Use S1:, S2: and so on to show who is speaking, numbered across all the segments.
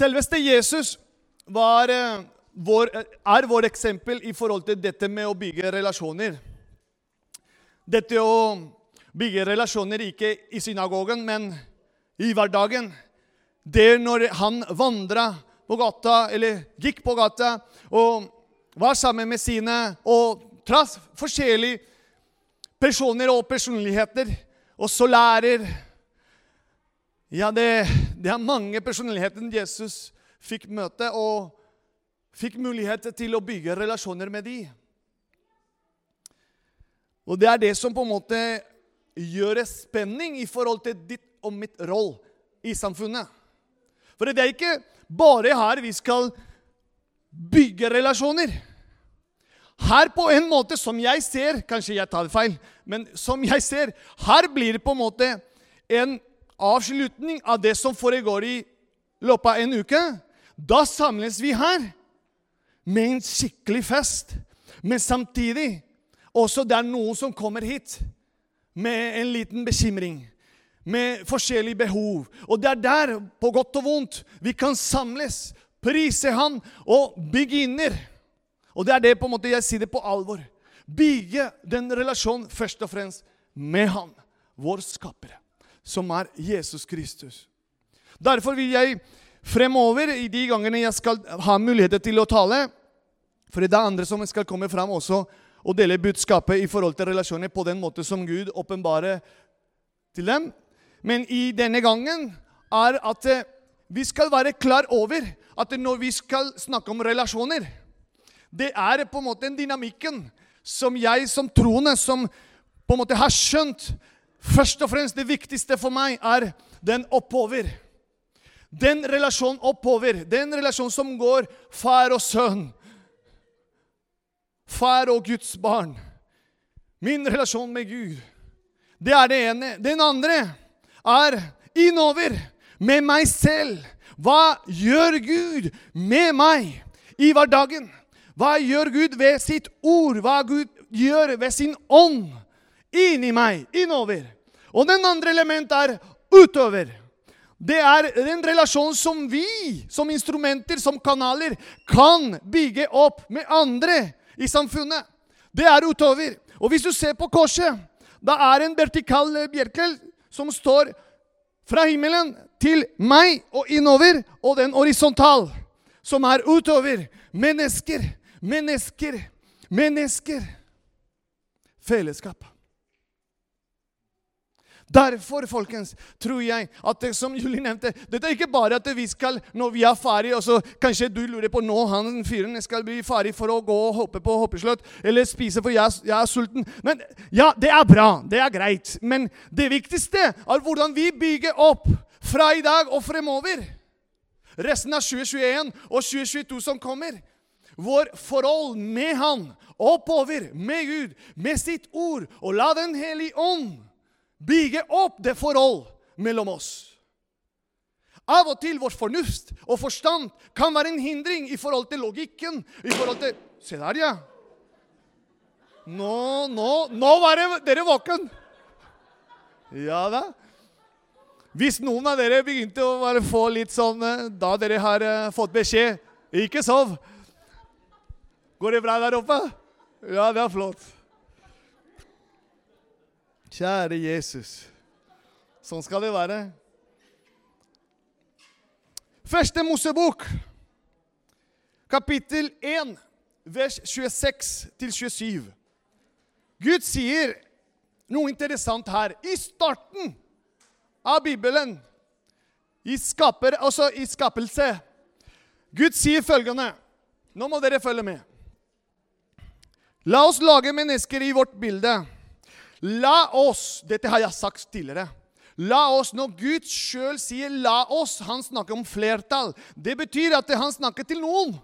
S1: Selveste Jesus var, eh, vår, er vår eksempel i forhold til dette med å bygge relasjoner. Dette å bygge relasjoner ikke i synagogen, men i hverdagen. Det når han vandra på gata, eller gikk på gata, og var sammen med sine og traff forskjellige personer og personligheter, og så lærer Ja, det, det er mange personligheter Jesus fikk møte, og fikk mulighet til å bygge relasjoner med de. Og det er det som på en måte gjør det spenning i forhold til ditt og mitt roll i samfunnet. For det er ikke bare her vi skal bygge relasjoner. Her på en måte, som jeg ser Kanskje jeg tar feil, men som jeg ser, her blir det på en måte en avslutning av det som foregår i løpet av en uke. Da samles vi her med en skikkelig fest. Men samtidig også det er noen som kommer hit med en liten bekymring, med forskjellige behov. Og det er der, på godt og vondt, vi kan samles, prise Han og bygge inner. Og det er det på en måte jeg sier det på alvor. Bygge den relasjonen først og fremst med Han, vår skapere, som er Jesus Kristus. Derfor vil jeg fremover, i de gangene jeg skal ha muligheter til å tale For det er andre som skal komme fram også og dele budskapet i forhold til relasjoner på den måte som Gud åpenbarer til dem. Men i denne gangen er at eh, vi skal være klar over at når vi skal snakke om relasjoner Det er på en måte den dynamikken som jeg som troende, som på en måte har skjønt Først og fremst det viktigste for meg er den oppover. Den relasjonen oppover. Den relasjonen som går far og sønn. Far og Guds barn. Min relasjon med Gud. Det er det ene. Den andre er innover, med meg selv. Hva gjør Gud med meg i hverdagen? Hva gjør Gud ved sitt ord? Hva Gud gjør ved sin ånd inni meg, innover? Og den andre elementet er utover. Det er den relasjonen som vi, som instrumenter, som kanaler, kan bygge opp med andre i samfunnet. Det er utover. Og hvis du ser på korset, da er en vertikal bjerkel som står fra himmelen til meg og innover, og den horisontal, som er utover. Mennesker, mennesker, mennesker. Fellesskap. Derfor folkens, tror jeg at det som Julie nevnte Dette er ikke bare at vi skal, når vi er ferdig, og så kanskje du lurer på når han fyren skal bli ferdig for å gå og hoppe på hoppeslott eller spise, for jeg, jeg, er sulten. Men Ja, det er bra. Det er greit. Men det viktigste er hvordan vi bygger opp fra i dag og fremover. Resten av 2021 og 2022 som kommer. Vår forhold med Han, oppover, med Gud, med sitt ord, og la Den hellige ånd bygge opp det forhold mellom oss. Av og til vår fornuft og forstand kan være en hindring i forhold til logikken. i forhold til, Se der, ja. Nå, nå, nå var dere våken. Ja da. Hvis noen av dere begynte å bare få litt sånn eh, da dere har uh, fått beskjed Ikke sov. Går det bra der oppe? Ja, det er flott. Kjære Jesus. Sånn skal det være. Første Mosebok, kapittel 1, vers 26-27. Gud sier noe interessant her. I starten av Bibelen, i, skaper, altså i skapelse Gud sier følgende Nå må dere følge med. La oss lage mennesker i vårt bilde La oss Dette har jeg sagt tidligere. La oss, Når Gud sjøl sier 'la oss', han snakker om flertall. Det betyr at han snakker til noen.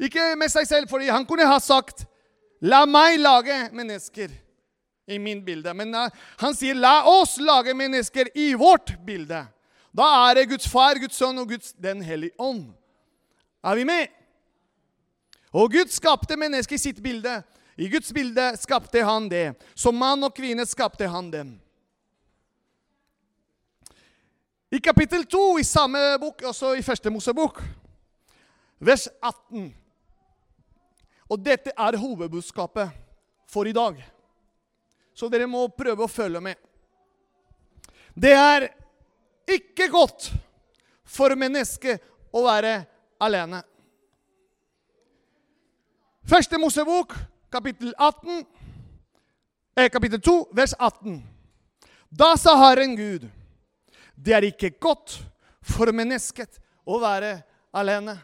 S1: Ikke med seg selv, for han kunne ha sagt 'la meg lage mennesker' i min bilde. Men uh, han sier 'la oss lage mennesker i vårt bilde'. Da er det Guds far, Guds sønn og Guds Den hellige ånd. Er vi med? Og Gud skapte mennesket i sitt bilde. I Guds bilde skapte han det. Som mann og kvinne skapte han dem. I kapittel 2 i samme bok, også i første Mosebok, vers 18 Og dette er hovedbudskapet for i dag. Så dere må prøve å følge med. Det er ikke godt for mennesket å være alene. Første Mosebok, kapittel 18, eh, kapittel 2, vers 18. Da sa Herren Gud, det er ikke godt for mennesket å være alene.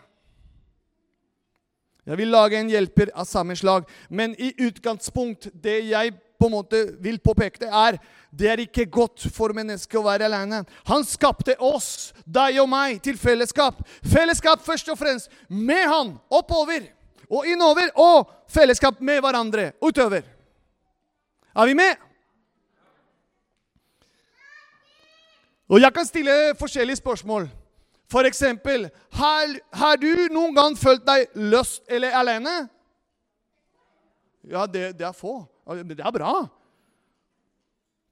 S1: Jeg vil lage en hjelper av samme slag, men i utgangspunkt, det jeg på en måte vil påpeke, det er det er ikke godt for mennesket å være alene. Han skapte oss, deg og meg, til fellesskap. Fellesskap først og fremst med han, oppover og innover, og fellesskap med hverandre utover. Er vi med? Og jeg kan stille forskjellige spørsmål. For eksempel har, har du noen gang følt deg løst eller alene? Ja, det, det er få. Det er bra.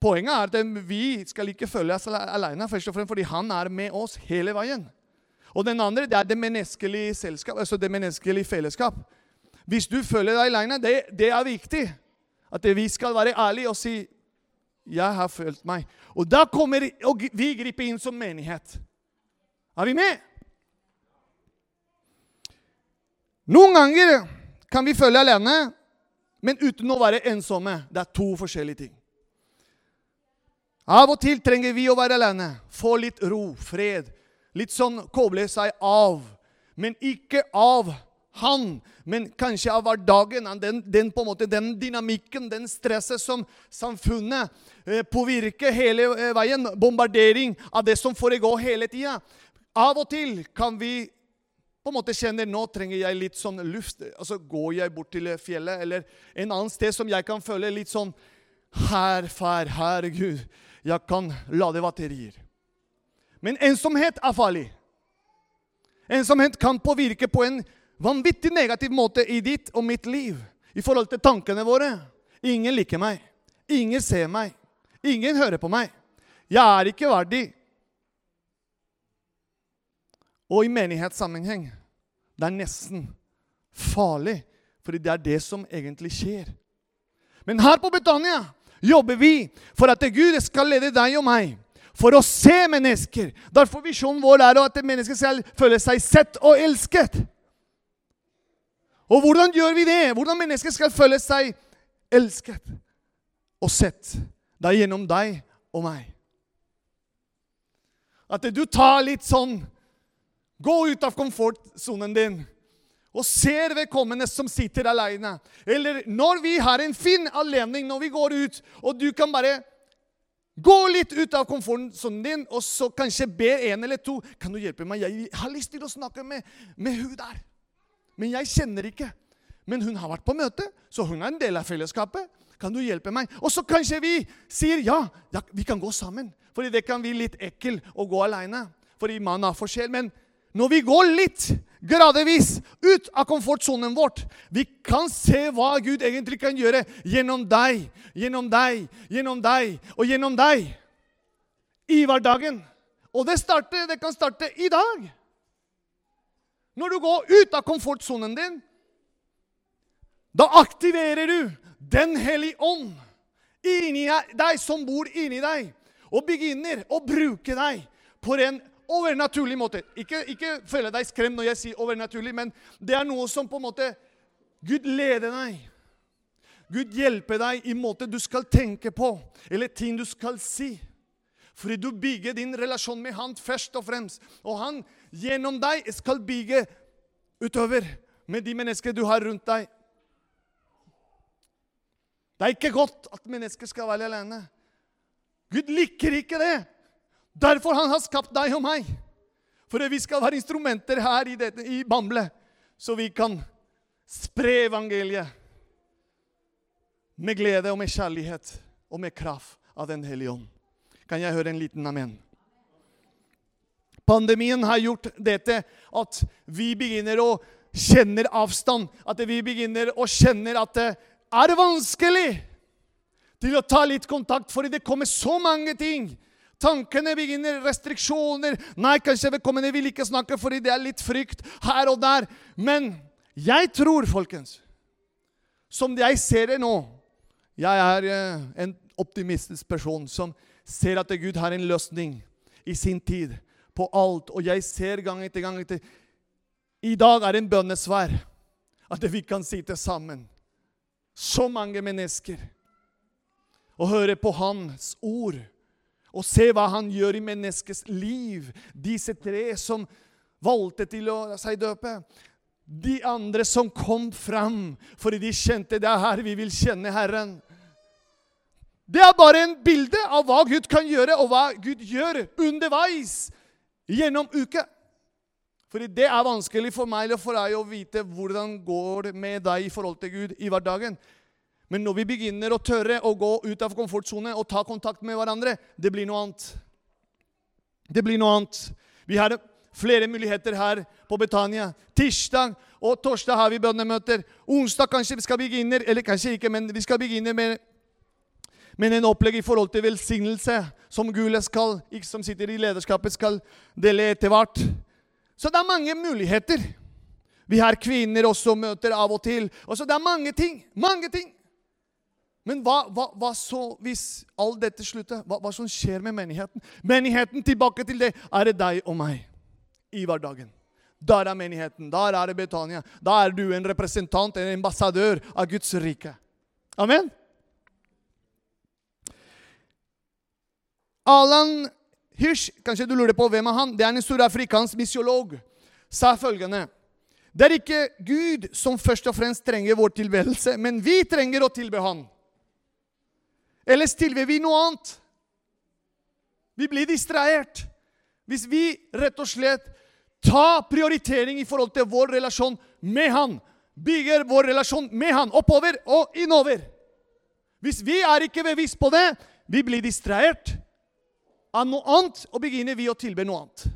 S1: Poenget er at vi skal ikke føle oss alene, først og fremst fordi han er med oss hele veien. Og den andre det er det menneskelige selskap, altså det menneskelige fellesskap. Hvis du føler deg alene, det, det er viktig. At vi skal være ærlige og si 'Jeg har følt meg'. Og da kommer vi griper inn som menighet. Er vi med? Noen ganger kan vi føle alene, men uten å være ensomme. Det er to forskjellige ting. Av og til trenger vi å være alene. Få litt ro, fred. Litt sånn koble seg av. Men ikke av han, men kanskje av hverdagen. Den, den, på en måte, den dynamikken, den stresset som samfunnet eh, påvirker hele eh, veien. Bombardering av det som foregår hele tida. Av og til kan vi på en måte kjenne nå trenger jeg litt sånn luft. Altså Går jeg bort til fjellet eller en annen sted som jeg kan føle litt sånn Her, far, herregud, jeg kan lade batterier. Men ensomhet er farlig. Ensomhet kan påvirke på en vanvittig negativ måte i ditt og mitt liv. I forhold til tankene våre. Ingen liker meg. Ingen ser meg. Ingen hører på meg. Jeg er ikke verdig. Og i menighetssammenheng det er nesten farlig, fordi det er det som egentlig skjer. Men her på Betania jobber vi for at Gud skal lede deg og meg for å se mennesker. Derfor visjonen vår er at mennesker skal føle seg sett og elsket. Og hvordan gjør vi det? Hvordan mennesker skal føle seg elsket og sett. Det er gjennom deg og meg. At du tar litt sånn Gå ut av komfortsonen din og ser vedkommende som sitter alene. Eller når vi har en fin anledning, når vi går ut, og du kan bare gå litt ut av komfortsonen din, og så kanskje be en eller to Kan du hjelpe meg? Jeg har lyst til å snakke med, med hun der. Men jeg kjenner ikke. Men hun har vært på møte, så hun er en del av fellesskapet. Kan du hjelpe meg? Og så kanskje vi sier ja, ja vi kan gå sammen. Fordi det kan bli litt ekkel å gå alene. Fordi man har forskjell. Men når vi går litt gradvis ut av komfortsonen vårt. vi kan se hva Gud egentlig kan gjøre gjennom deg, gjennom deg, gjennom deg og gjennom deg i hverdagen. Og det, starter, det kan starte i dag. Når du går ut av komfortsonen din, da aktiverer du Den hellige ånd inni deg, som bor inni deg, og begynner å bruke deg på en overnaturlig måte. Ikke, ikke føle deg skremt når jeg sier overnaturlig, men det er noe som på en måte Gud leder deg. Gud hjelper deg i måte du skal tenke på, eller ting du skal si. Fordi du bygger din relasjon med Han først og fremst. Og Han gjennom deg skal bygge utover med de mennesker du har rundt deg. Det er ikke godt at mennesker skal være alene. Gud liker ikke det. Derfor han har skapt deg og meg. For vi skal være instrumenter her i, dette, i Bamble, så vi kan spre evangeliet med glede og med kjærlighet og med kraft av Den hellige ånd. Kan jeg høre en liten amen? Pandemien har gjort dette at vi begynner å kjenne avstand. At vi begynner å kjenne at det er vanskelig til å ta litt kontakt, fordi det kommer så mange ting tankene begynner, restriksjoner. Nei, kanskje vedkommende vil ikke snakke fordi det er litt frykt her og der. Men jeg tror, folkens, som jeg ser det nå Jeg er eh, en optimistisk person som ser at Gud har en løsning i sin tid på alt. Og jeg ser gang etter gang etter I dag er det en bønnesvær. At vi kan sitte sammen, så mange mennesker, og høre på Hans ord. Og se hva Han gjør i menneskets liv. Disse tre som valgte til å seg døpe. De andre som kom fram fordi de kjente det er her vi vil kjenne Herren. Det er bare en bilde av hva Gud kan gjøre, og hva Gud gjør underveis gjennom uka. Fordi det er vanskelig for meg og for deg å vite hvordan går det med deg i forhold til Gud i hverdagen. Men når vi begynner å tørre å gå ut av komfortsonen og ta kontakt med hverandre, det blir noe annet. Det blir noe annet. Vi har flere muligheter her på Betania. Tirsdag og torsdag har vi bønnemøter. Onsdag kanskje vi skal begynne, eller kanskje ikke, men vi skal begynne med men en opplegg i forhold til velsignelse, som Gule skal, ikke som sitter i lederskapet, skal dele etter hvert. Så det er mange muligheter. Vi har kvinner også møter av og til. Og så Det er mange ting. Mange ting. Men hva, hva, hva så hvis alt dette slutter? Hva, hva som skjer med menigheten? Menigheten, tilbake til det, er det deg og meg i hverdagen. Der er menigheten. Der er det Betania. Da er du en representant, en ambassadør av Guds rike. Amen. Alan Hirsch, kanskje du lurer på hvem er han? Det er en surafrikansk misiolog. Sa følgende Det er ikke Gud som først og fremst trenger vår tilbedelse, men vi trenger å tilbe Han. Ellers tilbyr vi noe annet. Vi blir distrahert. Hvis vi rett og slett tar prioritering i forhold til vår relasjon med Han, bygger vår relasjon med Han oppover og innover Hvis vi er ikke bevisst på det, vi blir distrahert av noe annet, og begynner vi å tilbe noe annet.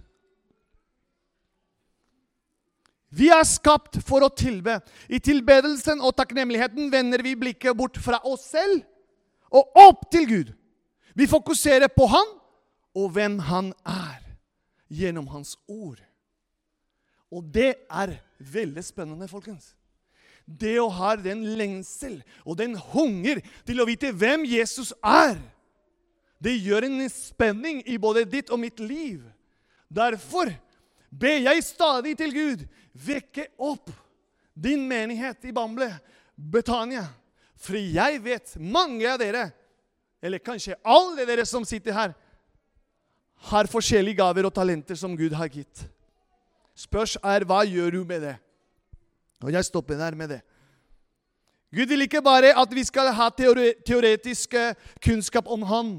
S1: Vi er skapt for å tilbe. I tilbedelsen og takknemligheten vender vi blikket bort fra oss selv og opp til Gud. Vi fokuserer på Han og hvem Han er, gjennom Hans ord. Og det er veldig spennende, folkens. Det å ha den lengsel og den hunger til å vite hvem Jesus er det gjør en spenning i både ditt og mitt liv. Derfor ber jeg stadig til Gud vekke opp din menighet i Bamble, Betania. For jeg vet mange av dere, eller kanskje alle dere som sitter her, har forskjellige gaver og talenter som Gud har gitt. Spørs er hva gjør du med det? Og jeg stopper der med det. Gud vil ikke bare at vi skal ha teoretisk kunnskap om Han.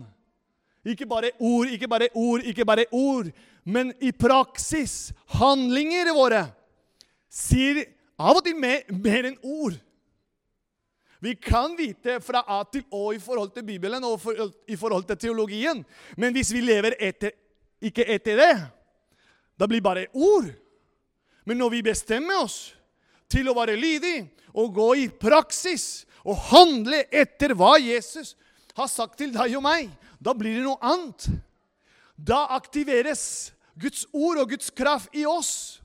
S1: Ikke bare ord, ikke bare ord, ikke bare ord. Men i praksis, handlinger våre, sier av og til mer, mer enn ord. Vi kan vite fra A til Å i forhold til Bibelen og for, i forhold til teologien. Men hvis vi lever etter, ikke etter det, da blir det bare ord. Men når vi bestemmer oss til å være lydig og gå i praksis og handle etter hva Jesus har sagt til deg og meg, da blir det noe annet. Da aktiveres Guds ord og Guds kraft i oss.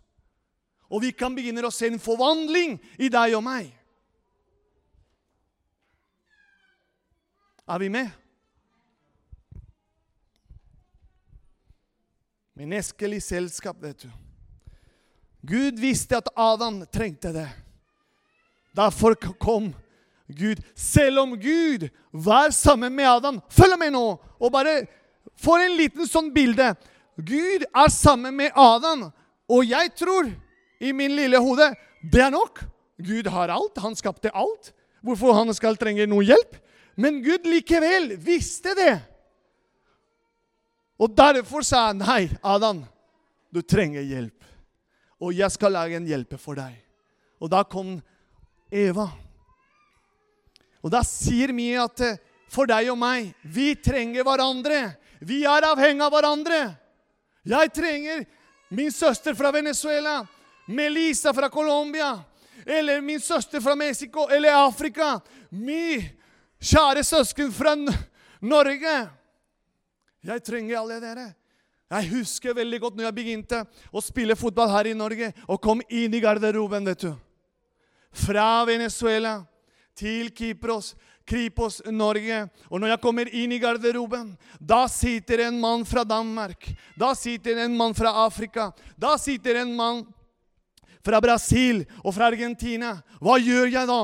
S1: Og vi kan begynne å se en forvandling i deg og meg. Er vi med? Menneskelig selskap, vet du. Gud visste at Adam trengte det. Derfor kom Gud. Selv om Gud var sammen med Adam Følg med nå! Og bare få en liten sånn bilde. Gud er sammen med Adam, og jeg tror i min lille hode det er nok. Gud har alt. Han skapte alt. Hvorfor han skal trenge noe hjelp? Men Gud likevel visste det. Og derfor sa han, 'Nei, Adam, du trenger hjelp.' Og jeg skal lage en hjelper for deg. Og da kom Eva. Og da sier mye at eh, for deg og meg, vi trenger hverandre. Vi er avhengig av hverandre. Jeg trenger min søster fra Venezuela, Melissa fra Colombia, eller min søster fra Mexico eller Afrika. Min kjære søsken fra Norge. Jeg trenger alle dere. Jeg husker veldig godt når jeg begynte å spille fotball her i Norge og kom inn i garderoben. vet du. Fra Venezuela til Kypros, Kripos, Norge. Og når jeg kommer inn i garderoben, da sitter en mann fra Danmark. Da sitter en mann fra Afrika. Da sitter en mann fra Brasil og fra Argentina. Hva gjør jeg da?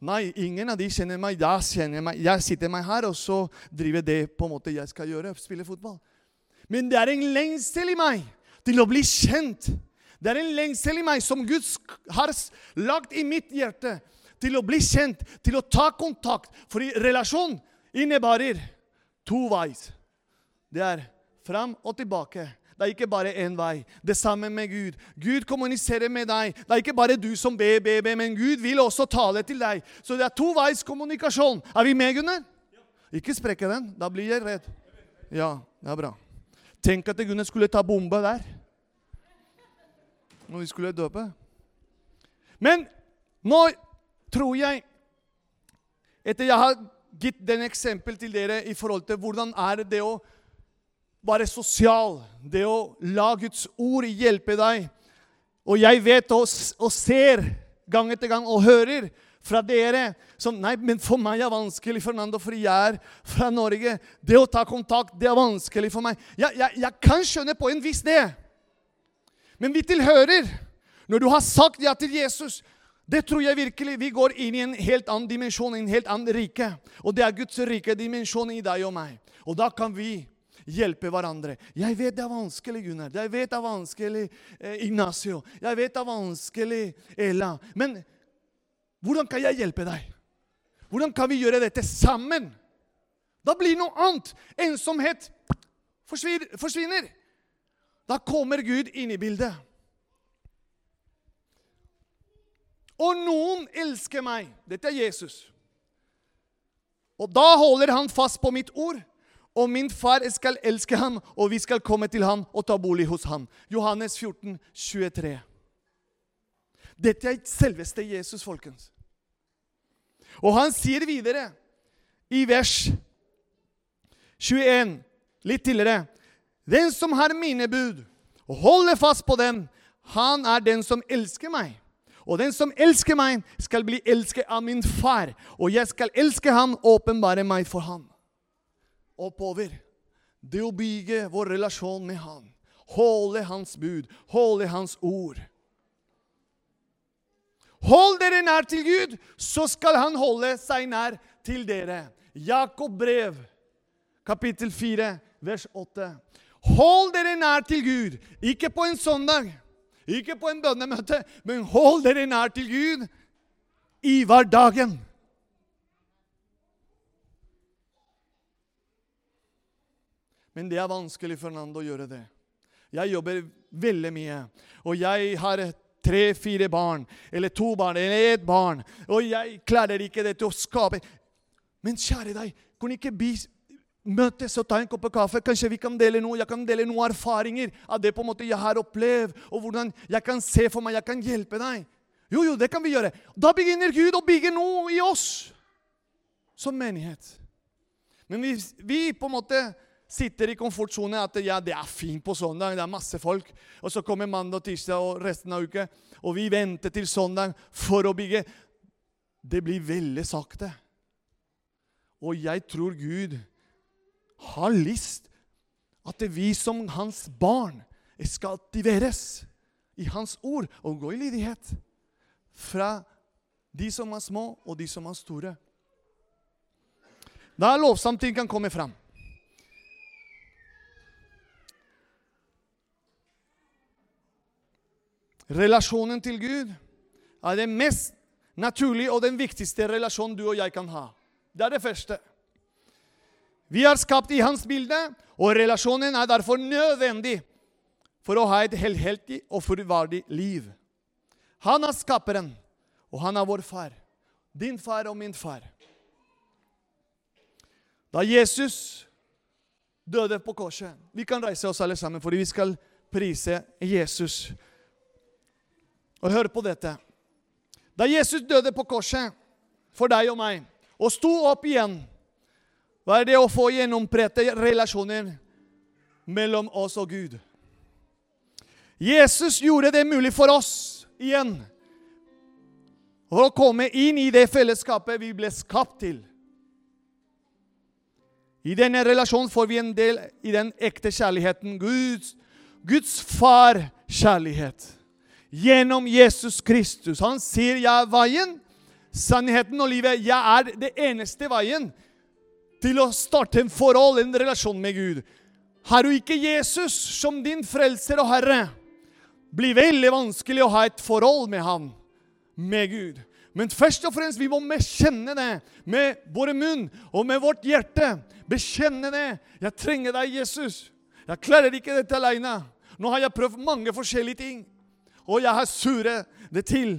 S1: Nei, ingen av de kjenner meg. Jeg kjenner meg. Jeg sitter meg her, og så driver det på en måte jeg skal gjøre. Spille fotball. Men det er en lengsel i meg til å bli kjent. Det er en lengsel i meg som Gud har lagt i mitt hjerte til å bli kjent, til å ta kontakt. For relasjon innebærer to veis. Det er fram og tilbake. Det er ikke bare én vei. Det samme med Gud. Gud kommuniserer med deg. Det er ikke bare du som ber, ber, ber, men Gud vil også tale til deg. Så det er to veis kommunikasjon. Er vi med, Gunnar? Ikke sprekke den. Da blir jeg redd. Ja, det er bra. Tenk at Gunnar skulle ta bombe der. Når vi skulle døpe. Men nå tror jeg Etter jeg har gitt den eksempel til dere i forhold til hvordan er det å være sosial, det å la Guds ord hjelpe deg Og jeg vet og, og ser gang etter gang og hører fra dere som Nei, men for meg er det vanskelig, Fernando, fordi jeg er fra Norge. Det å ta kontakt, det er vanskelig for meg. Jeg, jeg, jeg kan skjønne på en viss det. Men vi tilhører. Når du har sagt ja til Jesus, det tror jeg virkelig. Vi går inn i en helt annen dimensjon, en helt annen rike. Og det er Guds rike dimensjon i deg og meg. Og da kan vi hjelpe hverandre. Jeg vet det er vanskelig, Gunnar. Jeg vet det er vanskelig, eh, Ignacio. Jeg vet det er vanskelig, Ella. Men hvordan kan jeg hjelpe deg? Hvordan kan vi gjøre dette sammen? Da blir noe annet. Ensomhet forsvinner. Da kommer Gud inn i bildet. Og noen elsker meg. Dette er Jesus. Og da holder han fast på mitt ord. Og min far skal elske ham, og vi skal komme til ham og ta bolig hos ham. Johannes 14, 23. Dette er selveste Jesus, folkens. Og han sier videre i vers 21, litt tidligere Den som har mine bud og holder fast på dem, han er den som elsker meg. Og den som elsker meg, skal bli elsket av min far. Og jeg skal elske ham og åpenbare meg for ham. Oppover. Det å bygge vår relasjon med Han. Holde hans bud, holde hans ord. Hold dere nær til Gud, så skal han holde seg nær til dere. Jakob brev, kapittel 4, vers 8. Hold dere nær til Gud, ikke på en søndag ikke på en bønnemøte, men hold dere nær til Gud i hverdagen. Men det er vanskelig for Fernando å gjøre det. Jeg jobber veldig mye, og jeg har tre-fire barn, eller to barn, eller ett barn, og jeg klarer ikke det til å skape Men kjære deg, kunne ikke møtes og ta en kopp kaffe. Kanskje vi kan dele noe. Jeg kan dele noen erfaringer av det på en måte jeg har opplevd, og hvordan jeg kan se for meg jeg kan hjelpe deg. Jo, jo, det kan vi gjøre. Da begynner Gud å bygge noe i oss som menighet. Men vi, vi på en måte sitter i komfortsonen at ja, det er fint på søndag, det er masse folk. Og så kommer mandag tirsdag og resten av uka, og vi venter til søndag for å bygge. Det blir veldig sakte. Og jeg tror Gud har lyst at vi som hans barn skal aktiveres i hans ord og gå i lydighet. Fra de som er små, og de som er store. Da lovsamtiden kan komme fram. Relasjonen til Gud er den mest naturlige og den viktigste relasjonen du og jeg kan ha. Det er det første. Vi er skapt i hans bilde, og relasjonen er derfor nødvendig for å ha et helheltig og fullverdig liv. Han er skaperen, og han er vår far. Din far og min far. Da Jesus døde på korset Vi kan reise oss alle sammen, fordi vi skal prise Jesus. Og hør på dette. Da Jesus døde på korset for deg og meg, og sto opp igjen hva er det å få gjennomprette relasjoner mellom oss og Gud. Jesus gjorde det mulig for oss igjen. For å komme inn i det fellesskapet vi ble skapt til. I denne relasjonen får vi en del i den ekte kjærligheten. Guds, Guds far-kjærlighet. Gjennom Jesus Kristus. Han sier 'Jeg er veien, sannheten og livet'. Jeg er det eneste veien til å starte en forhold, en relasjon med Gud. Har du ikke Jesus som din frelser og herre, blir veldig vanskelig å ha et forhold med ham, med Gud. Men først og fremst vi må bekjenne det med våre munn og med vårt hjerte. Bekjenne det. 'Jeg trenger deg, Jesus. Jeg klarer ikke dette aleine.' Nå har jeg prøvd mange forskjellige ting, og jeg har surret det til.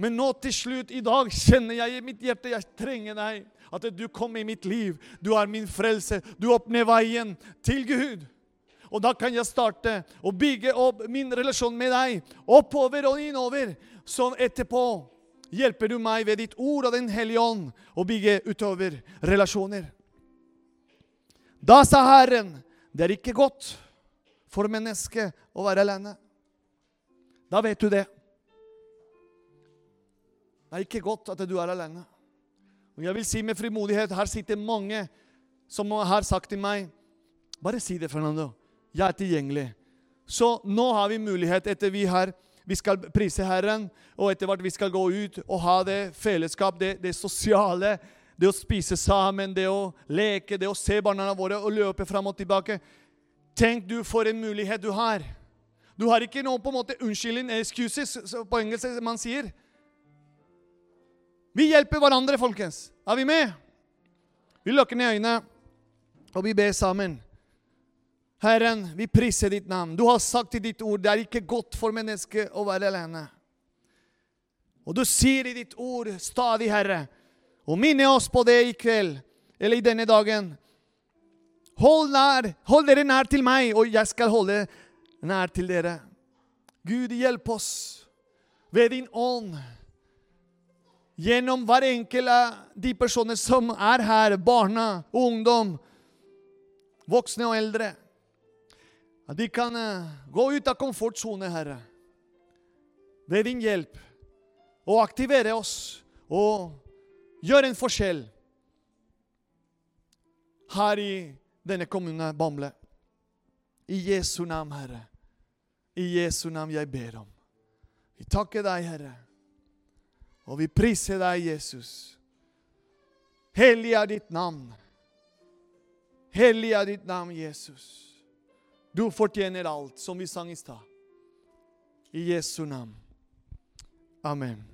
S1: Men nå til slutt, i dag, kjenner jeg i mitt hjerte jeg trenger deg. At du kom i mitt liv. Du er min frelse. Du åpner veien til Gud. Og da kan jeg starte å bygge opp min relasjon med deg. Oppover og innover. Sånn etterpå hjelper du meg ved ditt ord og Den hellige ånd å bygge utover relasjoner. Da sa Herren, det er ikke godt for mennesket å være alene. Da vet du det. Det er ikke godt at du er alene. Og jeg vil si med frimodighet, her sitter mange som har sagt til meg Bare si det, Fernando. Jeg er tilgjengelig. Så nå har vi mulighet, etter vi har vi skal prise Herren, og etter hvert vi skal gå ut og ha det fellesskap, det, det sosiale, det å spise sammen, det å leke, det å se barna våre og løpe fram og tilbake. Tenk du for en mulighet du har. Du har ikke noe på en måte unnskyldning, excuses, på engelsk man sier. Vi hjelper hverandre, folkens. Er vi med? Vi lukker ned øynene, og vi ber sammen. Herren, vi priser ditt navn. Du har sagt i ditt ord det er ikke godt for mennesket å være alene. Og du sier i ditt ord stadig, Herre, og minne oss på det i kveld, eller i denne dagen. Hold, nær, hold dere nær til meg, og jeg skal holde nær til dere. Gud, hjelp oss ved din ånd gjennom hver enkelt av de personer som er her, barna, ungdom, voksne og eldre. At de kan eh, gå ut av komfortsone, Herre, ved din hjelp, og aktivere oss og gjøre en forskjell her i denne kommunen Bamble. I Jesu navn, Herre. I Jesu navn jeg ber om. Vi takker deg, Herre. Og vi priser deg, Jesus. Hellig er ditt navn. Hellig er ditt navn, Jesus. Du fortjener alt, som vi sang i stad. I Jesu navn. Amen.